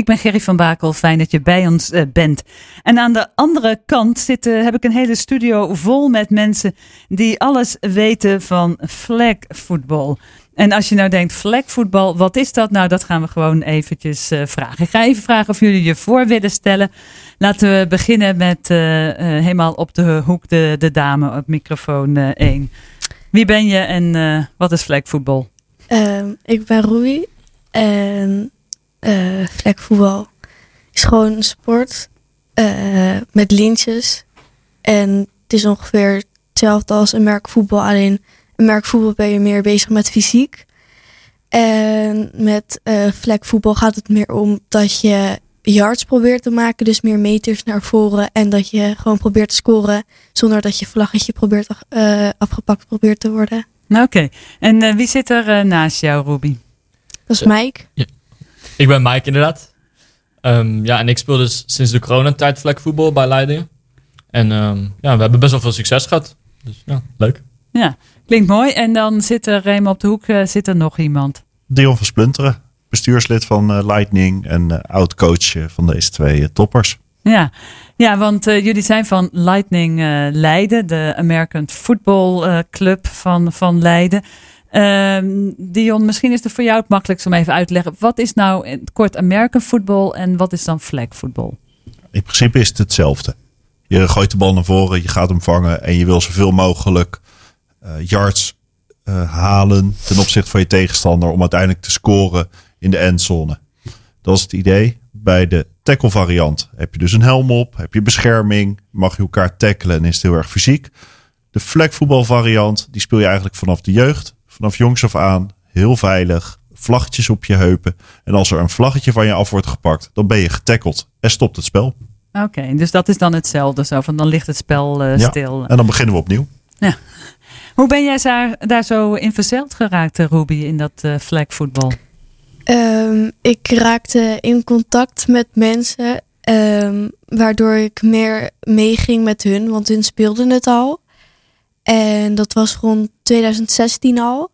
Ik ben Gerry van Bakel, fijn dat je bij ons uh, bent. En aan de andere kant zit, heb ik een hele studio vol met mensen die alles weten van flagvoetbal. En als je nou denkt, flagvoetbal, wat is dat? Nou, dat gaan we gewoon eventjes uh, vragen. Ik ga even vragen of jullie je voor willen stellen. Laten we beginnen met helemaal op de hoek de, de dame op microfoon 1. Wie ben je en wat is flagvoetbal? Um, ik ben Rui en uh, vlekvoetbal is gewoon een sport uh, met lintjes. En het is ongeveer hetzelfde als een merkvoetbal. Alleen een merkvoetbal ben je meer bezig met fysiek. En met uh, vlekvoetbal gaat het meer om dat je yards probeert te maken. Dus meer meters naar voren. En dat je gewoon probeert te scoren zonder dat je vlaggetje probeert afgepakt probeert te worden. Oké. Okay. En wie zit er naast jou, Ruby? Dat is Mike. Ja. Ik ben Mike inderdaad. Um, ja, en ik speel dus sinds de coronatijd vlekvoetbal bij Leiden. En um, ja, we hebben best wel veel succes gehad. Dus ja, leuk. Ja, klinkt mooi. En dan zit er helemaal op de hoek uh, zit er nog iemand. Dion van Splunteren, bestuurslid van uh, Lightning en uh, oud-coach van deze twee toppers. Ja, ja want jullie zijn van Lightning Leiden, de American Football Club van, van Leiden. Um, Dion, misschien is het voor jou het makkelijkst om even uit te leggen. Wat is nou kort American football en wat is dan flag football? In principe is het hetzelfde. Je gooit de bal naar voren, je gaat hem vangen en je wil zoveel mogelijk uh, yards uh, halen ten opzichte van je tegenstander om uiteindelijk te scoren in de endzone. Dat is het idee. Bij de tackle variant heb je dus een helm op, heb je bescherming, mag je elkaar tackelen en is het heel erg fysiek. De flag voetbal variant, die speel je eigenlijk vanaf de jeugd vanaf jongs af aan heel veilig. Vlaggetjes op je heupen. En als er een vlaggetje van je af wordt gepakt, dan ben je getackeld en stopt het spel. Oké, dus dat is dan hetzelfde. Zo van dan ligt het spel uh, ja, stil. En dan beginnen we opnieuw. Ja. Hoe ben jij daar, daar zo in verzeild geraakt, eh, Ruby, in dat uh, flagvoetbal? Um, ik raakte in contact met mensen, um, waardoor ik meer meeging met hun, want hun speelden het al. En dat was rond 2016 al.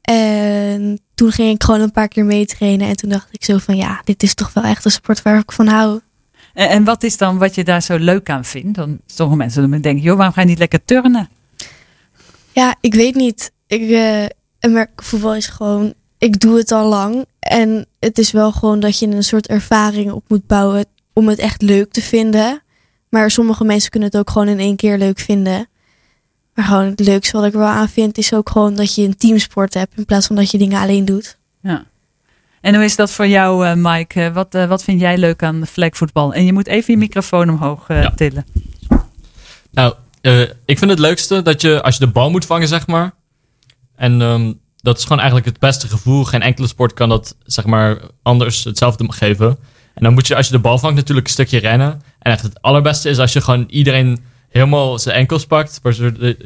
En toen ging ik gewoon een paar keer meetrainen. En toen dacht ik zo van ja, dit is toch wel echt een sport waar ik van hou. En, en wat is dan wat je daar zo leuk aan vindt? Dan sommige mensen dan denken, joh, waarom ga je niet lekker turnen? Ja, ik weet niet. Ik, uh, voetbal is gewoon, ik doe het al lang. En het is wel gewoon dat je een soort ervaring op moet bouwen om het echt leuk te vinden. Maar sommige mensen kunnen het ook gewoon in één keer leuk vinden. Maar gewoon het leukste wat ik wel aan vind is ook gewoon dat je een teamsport hebt in plaats van dat je dingen alleen doet. Ja. En hoe is dat voor jou, uh, Mike? Wat, uh, wat vind jij leuk aan flagvoetbal? En je moet even je microfoon omhoog uh, ja. tillen. Nou, ik vind het leukste dat je als je de bal moet vangen, zeg maar. En um, dat is gewoon eigenlijk het beste gevoel. Geen enkele sport kan dat, zeg maar, anders hetzelfde geven. En dan moet je, als je de bal vangt, natuurlijk een stukje rennen. En echt het allerbeste is als je gewoon iedereen helemaal zijn enkels pakt,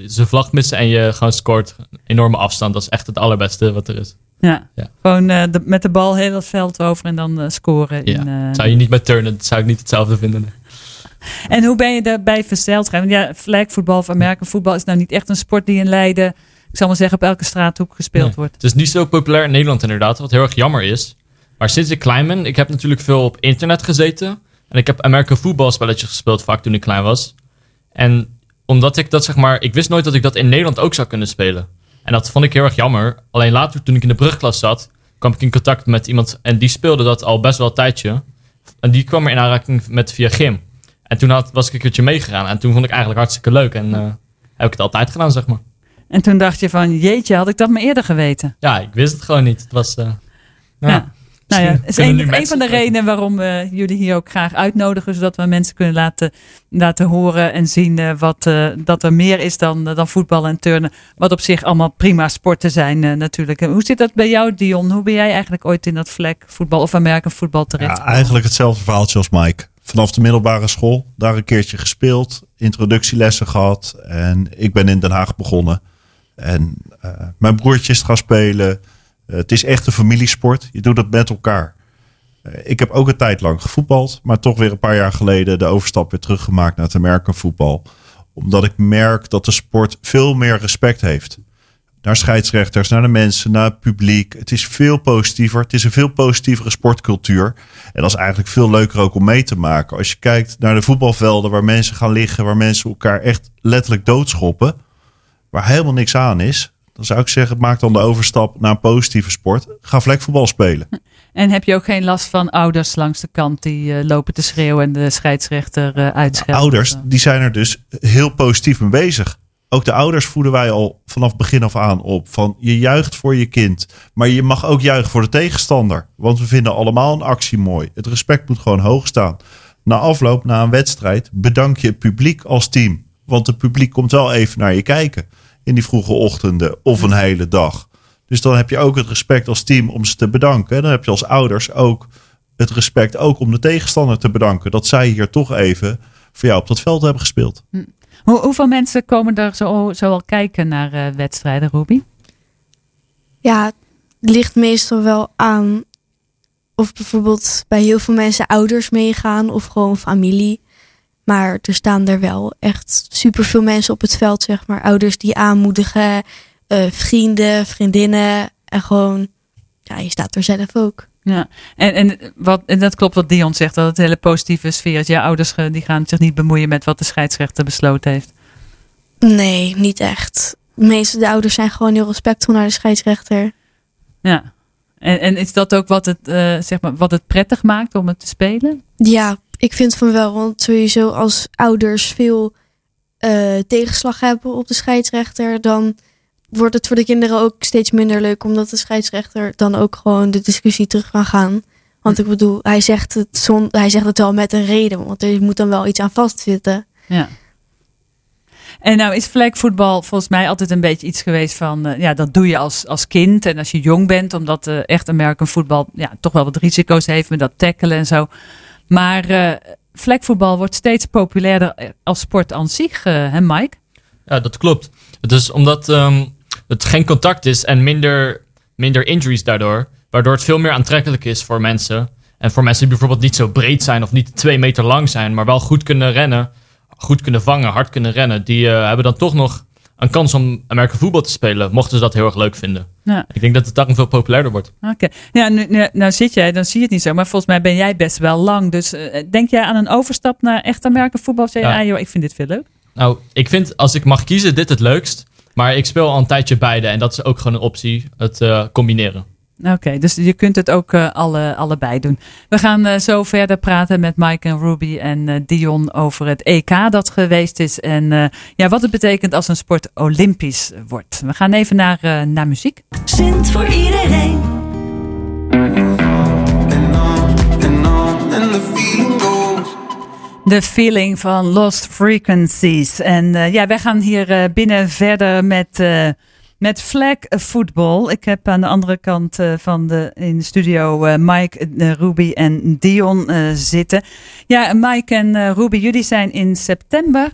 zijn vlag missen en je gewoon scoort. Enorme afstand. Dat is echt het allerbeste wat er is. Ja, ja. gewoon uh, de, met de bal heel het veld over en dan uh, scoren. Ja. In, uh, zou je niet met turnen, dat zou ik niet hetzelfde vinden. En hoe ben je daarbij verzeild? Want ja, flagvoetbal of American voetbal is nou niet echt een sport die in Leiden, ik zal maar zeggen, op elke straathoek gespeeld nee. wordt. Het is niet zo populair in Nederland inderdaad, wat heel erg jammer is. Maar sinds ik klein ben, ik heb natuurlijk veel op internet gezeten. En ik heb American voetbalspelletjes gespeeld vaak toen ik klein was. En omdat ik dat zeg maar, ik wist nooit dat ik dat in Nederland ook zou kunnen spelen. En dat vond ik heel erg jammer. Alleen later, toen ik in de brugklas zat, kwam ik in contact met iemand en die speelde dat al best wel een tijdje. En die kwam er in aanraking met via gym. En toen had, was ik een keertje meegegaan. En toen vond ik eigenlijk hartstikke leuk. En uh, heb ik het altijd gedaan, zeg maar. En toen dacht je van, jeetje, had ik dat maar eerder geweten? Ja, ik wist het gewoon niet. Het was... Uh, ja. ja. Nou ja, is een, een van de redenen waarom we jullie hier ook graag uitnodigen, zodat we mensen kunnen laten, laten horen en zien uh, wat, uh, dat er meer is dan, dan voetbal en turnen. Wat op zich allemaal prima sporten zijn natuurlijk. Hoe zit dat bij jou, Dion? Hoe ben jij eigenlijk ooit in dat vlek voetbal of American voetbal terecht? Ja, eigenlijk hetzelfde verhaaltje als Mike. Vanaf de middelbare school, daar een keertje gespeeld, introductielessen gehad en ik ben in Den Haag begonnen. En mijn broertje is gaan spelen. Uh, het is echt een familiesport. Je doet het met elkaar. Uh, ik heb ook een tijd lang gevoetbald, maar toch weer een paar jaar geleden de overstap weer teruggemaakt naar het American voetbal. Omdat ik merk dat de sport veel meer respect heeft. naar scheidsrechters, naar de mensen, naar het publiek. Het is veel positiever. Het is een veel positievere sportcultuur. En dat is eigenlijk veel leuker ook om mee te maken. Als je kijkt naar de voetbalvelden waar mensen gaan liggen, waar mensen elkaar echt letterlijk doodschoppen, waar helemaal niks aan is. Dan zou ik zeggen, maak dan de overstap naar een positieve sport. Ga vlekvoetbal spelen. En heb je ook geen last van ouders langs de kant die eh, lopen te schreeuwen en de scheidsrechter uh, uitschelden? Ouders, die zijn er dus heel positief mee bezig. Ook de ouders voeden wij al vanaf begin af aan op. Van je juicht voor je kind, maar je mag ook juichen voor de tegenstander. Want we vinden allemaal een actie mooi. Het respect moet gewoon hoog staan. Na afloop, na een wedstrijd, bedank je het publiek als team. Want het publiek komt wel even naar je kijken. In die vroege ochtenden of een hele dag. Dus dan heb je ook het respect als team om ze te bedanken. Dan heb je als ouders ook het respect ook om de tegenstander te bedanken. Dat zij hier toch even voor jou op dat veld hebben gespeeld. Hm. Hoe, hoeveel mensen komen er zo, zo al kijken naar uh, wedstrijden, Ruby? Ja, het ligt meestal wel aan of bijvoorbeeld bij heel veel mensen ouders meegaan of gewoon familie. Maar er staan er wel echt superveel mensen op het veld, zeg maar. Ouders die aanmoedigen, uh, vrienden, vriendinnen. En gewoon, ja, je staat er zelf ook. Ja, en, en, wat, en dat klopt wat Dion zegt, dat het een hele positieve sfeer is. Ja, ouders die gaan zich niet bemoeien met wat de scheidsrechter besloten heeft. Nee, niet echt. De meeste de ouders zijn gewoon heel respectvol naar de scheidsrechter. Ja, en, en is dat ook wat het, uh, zeg maar, wat het prettig maakt om het te spelen? Ja, ik vind van wel. Want sowieso als ouders veel uh, tegenslag hebben op de scheidsrechter, dan wordt het voor de kinderen ook steeds minder leuk, omdat de scheidsrechter dan ook gewoon de discussie terug kan gaan. Want ik bedoel, hij zegt het, zon, hij zegt het wel met een reden, want er moet dan wel iets aan vastzitten. Ja. En nou is vlekvoetbal volgens mij altijd een beetje iets geweest van, uh, ja, dat doe je als, als kind en als je jong bent, omdat uh, echt American voetbal ja, toch wel wat risico's heeft met dat tackelen en zo. Maar uh, vlekvoetbal wordt steeds populairder als sport aan zich, hè Mike? Ja, dat klopt. Het is omdat um, het geen contact is en minder, minder injuries daardoor. Waardoor het veel meer aantrekkelijk is voor mensen. En voor mensen die bijvoorbeeld niet zo breed zijn of niet twee meter lang zijn, maar wel goed kunnen rennen, goed kunnen vangen, hard kunnen rennen. Die uh, hebben dan toch nog een kans om Amerika voetbal te spelen, mochten ze dat heel erg leuk vinden. Ja. Ik denk dat het daarom veel populairder wordt. Oké. Okay. Ja, nu, nu, nou zit jij, dan zie je het niet zo. Maar volgens mij ben jij best wel lang. Dus uh, denk jij aan een overstap naar echt Amerika voetbal? Zeg je, ja. ah, joh, ik vind dit veel leuk? Nou, ik vind als ik mag kiezen, dit het leukst. Maar ik speel al een tijdje beide en dat is ook gewoon een optie, het uh, combineren. Oké, okay, dus je kunt het ook uh, alle, allebei doen. We gaan uh, zo verder praten met Mike en Ruby en Dion over het EK dat geweest is. En ja, wat het betekent als een sport olympisch wordt. We gaan even naar, naar muziek. Sint voor iedereen. The Feeling van Lost Frequencies. En ja, wij gaan hier binnen verder met, met flag football. Ik heb aan de andere kant van de, in de studio Mike, Ruby en Dion zitten. Ja, Mike en Ruby, jullie zijn in september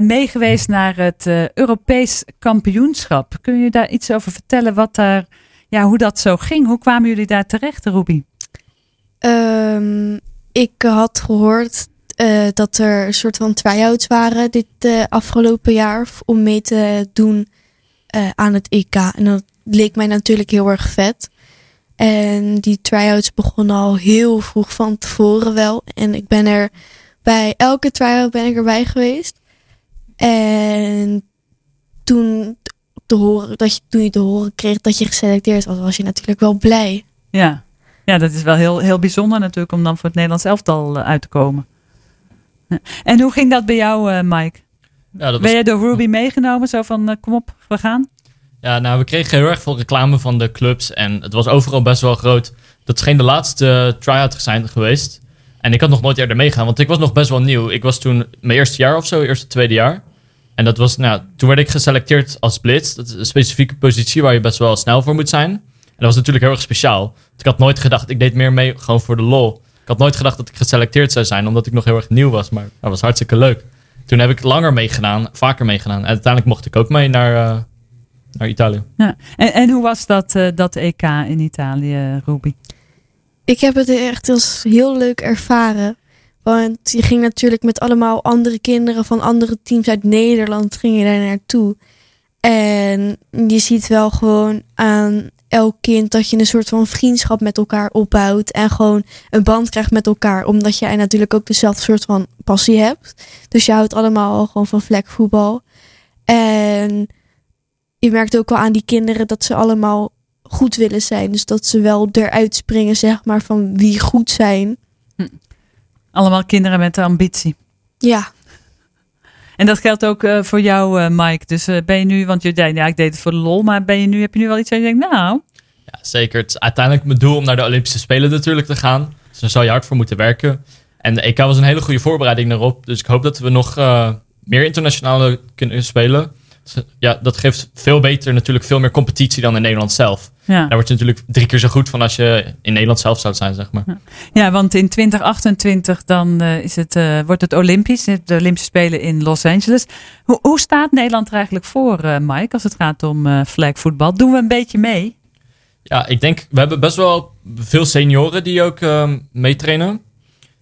meegeweest naar het Europees kampioenschap. Kun je daar iets over vertellen wat daar, ja, hoe dat zo ging? Hoe kwamen jullie daar terecht, Ruby? Um, ik had gehoord dat er een soort van try-outs waren dit afgelopen jaar om mee te doen uh, aan het EK. En dat leek mij natuurlijk heel erg vet. En die try-outs begonnen al heel vroeg van tevoren wel. En ik ben er bij elke try-out ben ik erbij geweest. En toen, te horen, dat je, toen je te horen kreeg dat je geselecteerd was, was je natuurlijk wel blij. Ja, ja dat is wel heel, heel bijzonder natuurlijk om dan voor het Nederlands elftal uit te komen. En hoe ging dat bij jou, uh, Mike? Ja, dat was... Ben je door Ruby meegenomen? Zo van, uh, kom op, we gaan? Ja, nou, we kregen heel erg veel reclame van de clubs. En het was overal best wel groot. Dat scheen de laatste try-out zijn geweest. En ik had nog nooit eerder meegaan, want ik was nog best wel nieuw. Ik was toen mijn eerste jaar of zo, eerste, tweede jaar. En dat was, nou, toen werd ik geselecteerd als blitz. Dat is een specifieke positie waar je best wel snel voor moet zijn. En dat was natuurlijk heel erg speciaal. ik had nooit gedacht, ik deed meer mee gewoon voor de lol. Ik had nooit gedacht dat ik geselecteerd zou zijn, omdat ik nog heel erg nieuw was. Maar dat was hartstikke leuk. Toen heb ik langer meegedaan, vaker meegedaan. En uiteindelijk mocht ik ook mee naar, uh, naar Italië. Ja. En, en hoe was dat, uh, dat EK in Italië, Ruby? Ik heb het echt als heel leuk ervaren. Want je ging natuurlijk met allemaal andere kinderen van andere teams uit Nederland ging je daar naartoe. En je ziet wel gewoon aan elk kind dat je een soort van vriendschap met elkaar opbouwt. En gewoon een band krijgt met elkaar. Omdat jij natuurlijk ook dezelfde soort van passie hebt. Dus je houdt allemaal gewoon van vlekvoetbal. En je merkt ook wel aan die kinderen dat ze allemaal goed willen zijn. Dus dat ze wel eruit springen, zeg maar, van wie goed zijn. Allemaal kinderen met ambitie. Ja, En dat geldt ook eh, voor jou, eh, Mike. Dus eh, ben je nu, want je zei, ja, ik deed het voor de lol, maar ben je nu, heb je nu wel iets waar je denkt, nou, Ja, zeker. Het is uiteindelijk mijn doel om naar de Olympische Spelen natuurlijk te gaan. Dus daar zou je hard voor moeten werken. En de EK was een hele goede voorbereiding daarop. Dus ik hoop dat we nog meer internationale kunnen spelen. Ja, dat geeft veel beter natuurlijk veel meer competitie dan in Nederland zelf. ja. Daar word je natuurlijk drie keer zo goed van als je in Nederland zelf zou zijn, zeg maar. Ja, want in 2028 dan eh, is het, eh, wordt het Olympisch, de Olympische Spelen in Los Angeles. Hoe, hoe staat Nederland er eigenlijk voor, eh, Mike, als het gaat om eh flagvoetbal? Doen we een beetje mee? Ja, ik denk, we hebben best wel veel senioren die ook ehm, meetrainen.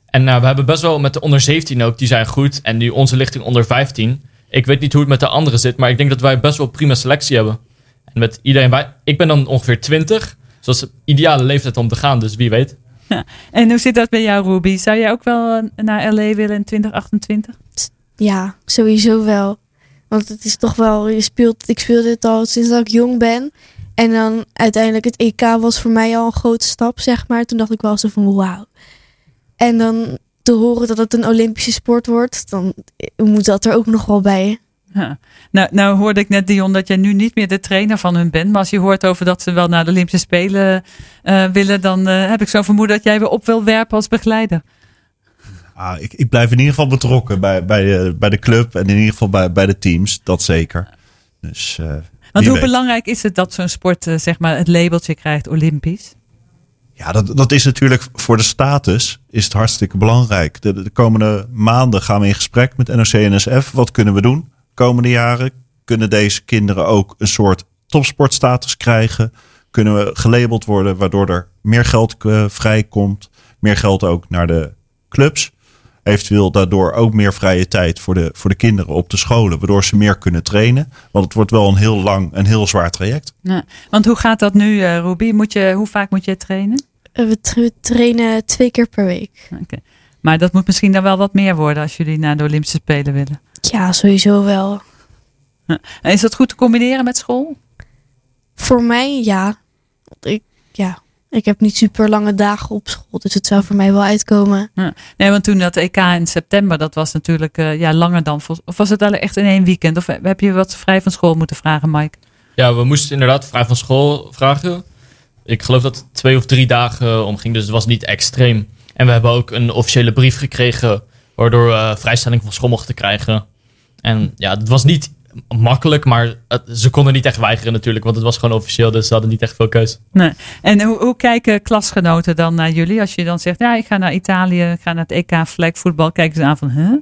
En nou, we hebben best wel met de onder 17 ook, die zijn goed. En nu onze lichting onder 15. Ik weet niet hoe het met de anderen zit, maar ik denk dat wij best wel prima selectie hebben. En met iedereen, wij, ik ben dan ongeveer 20. Dus dat is de ideale leeftijd om te gaan, dus wie weet. En hoe zit dat bij jou, Ruby? Zou jij ook wel eh, naar LA willen in 2028? ja, sowieso wel. Want het is toch wel, je speelt, ik speel dit al sinds dat ik jong ben. En dan uiteindelijk het EK was voor mij al een grote stap, zeg maar. Toen dacht ik wel zo van wauw. En dan te horen dat het een Olympische sport wordt, dan moet dat er ook nog wel bij. Ja. Nou, nou hoorde ik net, Dion, dat jij nu niet meer de trainer van hun bent. Maar als je hoort over dat ze wel naar de Olympische Spelen eh, willen, dan eh, heb ik zo vermoeden dat jij weer op wil werpen als begeleider. Ah, ik, ik blijf in ieder geval betrokken bij, bij, eh, bij de club en in ieder geval bij, bij de teams. Dat zeker. Dus, eh, Want hoe weet. belangrijk is het dat zo'n sport eh, zeg maar het labeltje krijgt Olympisch? Ja, dat, dat is natuurlijk voor de status is het hartstikke belangrijk. De, de komende maanden gaan we in gesprek met NOC en NSF. Wat kunnen we doen? Komende jaren kunnen deze kinderen ook een soort topsportstatus krijgen. Kunnen we gelabeld worden waardoor er meer geld eh, vrijkomt. Meer geld ook naar de clubs. Eventueel daardoor ook meer vrije tijd voor de, voor de kinderen op de scholen. Waardoor ze meer kunnen trainen. Want het wordt wel een heel lang en heel zwaar traject. Ja. Want hoe gaat dat nu, eh Ruby? Moet je, hoe vaak moet je trainen? Eh, We tra- trainen twee keer per week. Oké. Maar dat moet misschien dan wel wat meer worden als jullie naar de Olympische Spelen willen. Ja, sowieso wel. En is dat goed te combineren met school? Voor mij ja. Want Ik, ja. Ik heb niet super lange dagen op school, dus het zou voor mij wel uitkomen. Nee, want toen dat EK in september, dat was natuurlijk eh, ja, langer dan. Of was het echt in één weekend? Of heb je wat vrij van school moeten vragen, Mike? Ja, we moesten inderdaad vrij van school vragen. Ik geloof dat het twee of drie dagen omging, dus het was niet extreem. En we hebben ook een officiële brief gekregen, waardoor we vrijstelling van school mochten krijgen. En ja, het was niet makkelijk, maar ze konden niet echt weigeren natuurlijk, want het was gewoon officieel, dus ze hadden niet echt veel keus. Nee. En hoe, hoe kijken klasgenoten dan naar jullie? Als je dan zegt, ja, ik ga naar Italië, ik ga naar het EK voetbal, Kijken ze aan van, huh?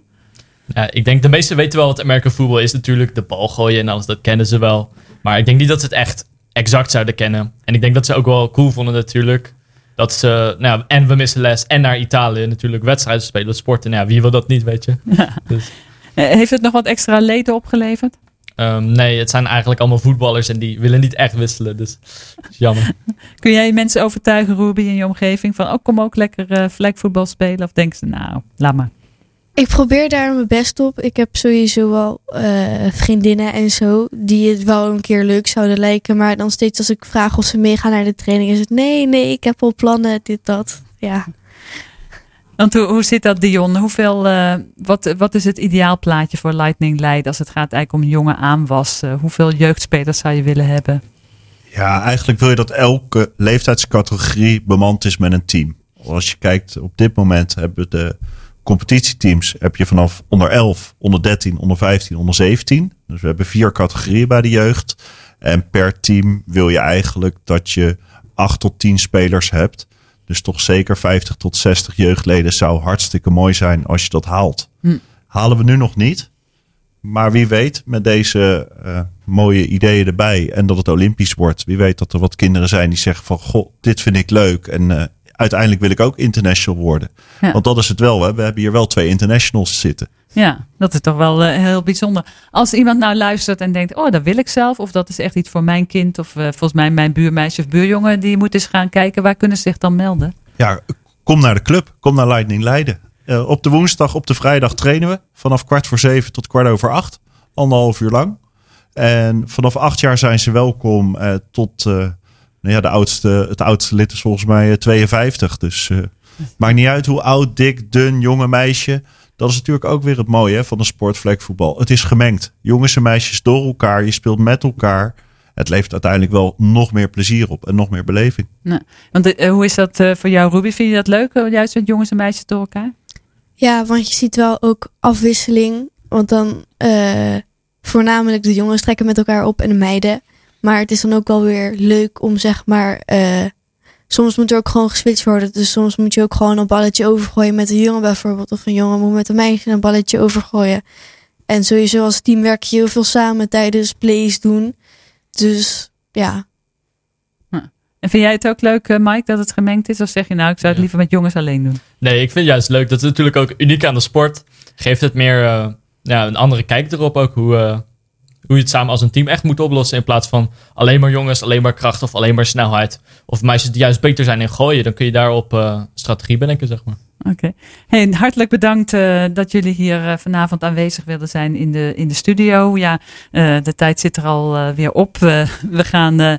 Ja, ik denk de meesten weten wel wat American voetbal is natuurlijk. De bal gooien en alles, dat kennen ze wel. Maar ik denk niet dat ze het echt exact zouden kennen. En ik denk dat ze ook wel cool vonden natuurlijk. Dat ze, nou ja, en we missen les en naar Italië natuurlijk wedstrijden spelen, sporten. Nou ja, wie wil dat niet, weet je? Dus, Heeft het nog wat extra leden opgeleverd? ehm, nee, het zijn eigenlijk allemaal voetballers en die willen niet echt wisselen. Dus dat is jammer. Kun jij mensen overtuigen, Ruby, in je omgeving van, oh, kom ook lekker eh vlekvoetbal spelen? Of denken ze, nou, laat maar. Ik probeer daar mijn best op. Ik heb sowieso wel eh, vriendinnen en zo die het wel een keer leuk zouden lijken. Maar dan steeds als ik vraag of ze meegaan naar de training, is het nee, nee, ik heb al plannen, dit, dat. Ja, Want hoe, zit dat, Dion? Hoeveel, eh, wat, wat is het ideaalplaatje voor Lightning Leiden als het gaat eigenlijk om jonge aanwas? Hoeveel jeugdspelers zou je willen hebben? Ja, eigenlijk wil je dat elke leeftijdscategorie bemand is met een team. Als je kijkt op dit moment hebben de competitieteams heb je vanaf onder 11, onder 13, onder 15, onder 17. Dus we hebben vier categorieën bij de jeugd. En per team wil je eigenlijk dat je 8 tot 10 spelers hebt. Dus toch zeker 50 tot 60 jeugdleden zou hartstikke mooi zijn als je dat haalt. Hm. Halen we nu nog niet. Maar wie weet, met deze eh, mooie ideeën erbij en dat het Olympisch wordt, wie weet dat er wat kinderen zijn die zeggen van, goh, dit vind ik leuk. En eh, uiteindelijk wil ik ook international worden. Ja. Want dat is het wel. Hè? We hebben hier wel twee internationals zitten. Ja, dat is toch wel eh, heel bijzonder. Als iemand nou luistert en denkt, oh, dat wil ik zelf. Of dat is echt iets voor mijn kind. Of eh, volgens mij mijn buurmeisje of buurjongen. Die moet eens gaan kijken. Waar kunnen ze zich dan melden? Ja, kom naar de club. Kom naar Lightning Leiden. Eh, op de woensdag, op de vrijdag trainen we. Vanaf kwart voor zeven tot kwart over acht. Anderhalf uur lang. En vanaf acht jaar zijn ze welkom tot... eh, nou ja, de oudste, het oudste lid is volgens mij eh, 52. Dus eh, maakt niet uit hoe oud, dik, dun, jonge meisje. Dat is natuurlijk ook weer het mooie hè, van de sport vlekvoetbal. Het is gemengd. Jongens en meisjes door elkaar. Je speelt met elkaar. Het levert uiteindelijk wel nog meer plezier op en nog meer beleving. Want eh, hoe is dat eh, voor jou, Ruby? Vind je dat leuk, eh, juist met jongens en meisjes door elkaar? Ja, want je ziet wel ook afwisseling. Want dan eh, voornamelijk de jongens trekken met elkaar op en de meiden. Maar het is dan ook wel weer leuk om zeg maar... eh, soms moet er ook gewoon geswitcht worden. Dus soms moet je ook gewoon een balletje overgooien met een jongen bijvoorbeeld. Of een jongen moet met een meisje een balletje overgooien. En sowieso als team werk je heel veel samen tijdens plays doen. Dus ja, En vind jij het ook leuk, eh, Mike, dat het gemengd is? Of zeg je nou, ik zou het Ja. liever met jongens alleen doen? Nee, ik vind het juist leuk. Dat is natuurlijk ook uniek aan de sport. Geeft het meer eh, ja, een andere kijk erop ook. Hoe, eh, hoe je het samen als een team echt moet oplossen. In plaats van alleen maar jongens, alleen maar kracht of alleen maar snelheid. Of meisjes die juist beter zijn in gooien. Dan kun je daarop eh, strategie bedenken, zeg maar. Oké. Hey, hartelijk bedankt eh, dat jullie hier eh, vanavond aanwezig wilden zijn in de, in de studio. Ja, de tijd zit er al weer op. We, gaan,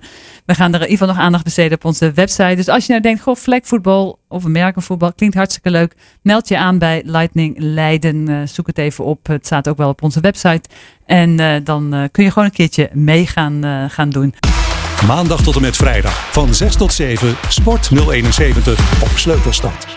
we gaan er in ieder geval nog aandacht besteden op onze website. Dus als je nou denkt, goh, vlekvoetbal of Amerikaanvoetbal klinkt hartstikke leuk. Meld je aan bij Lightning Leiden. Eh, zoek het even op. Het staat ook wel op onze website. En eh, dan eh, kun je gewoon een keertje mee gaan, gaan doen. Maandag tot en met vrijdag van 6 tot 7 Sport 071 op Sleutelstad.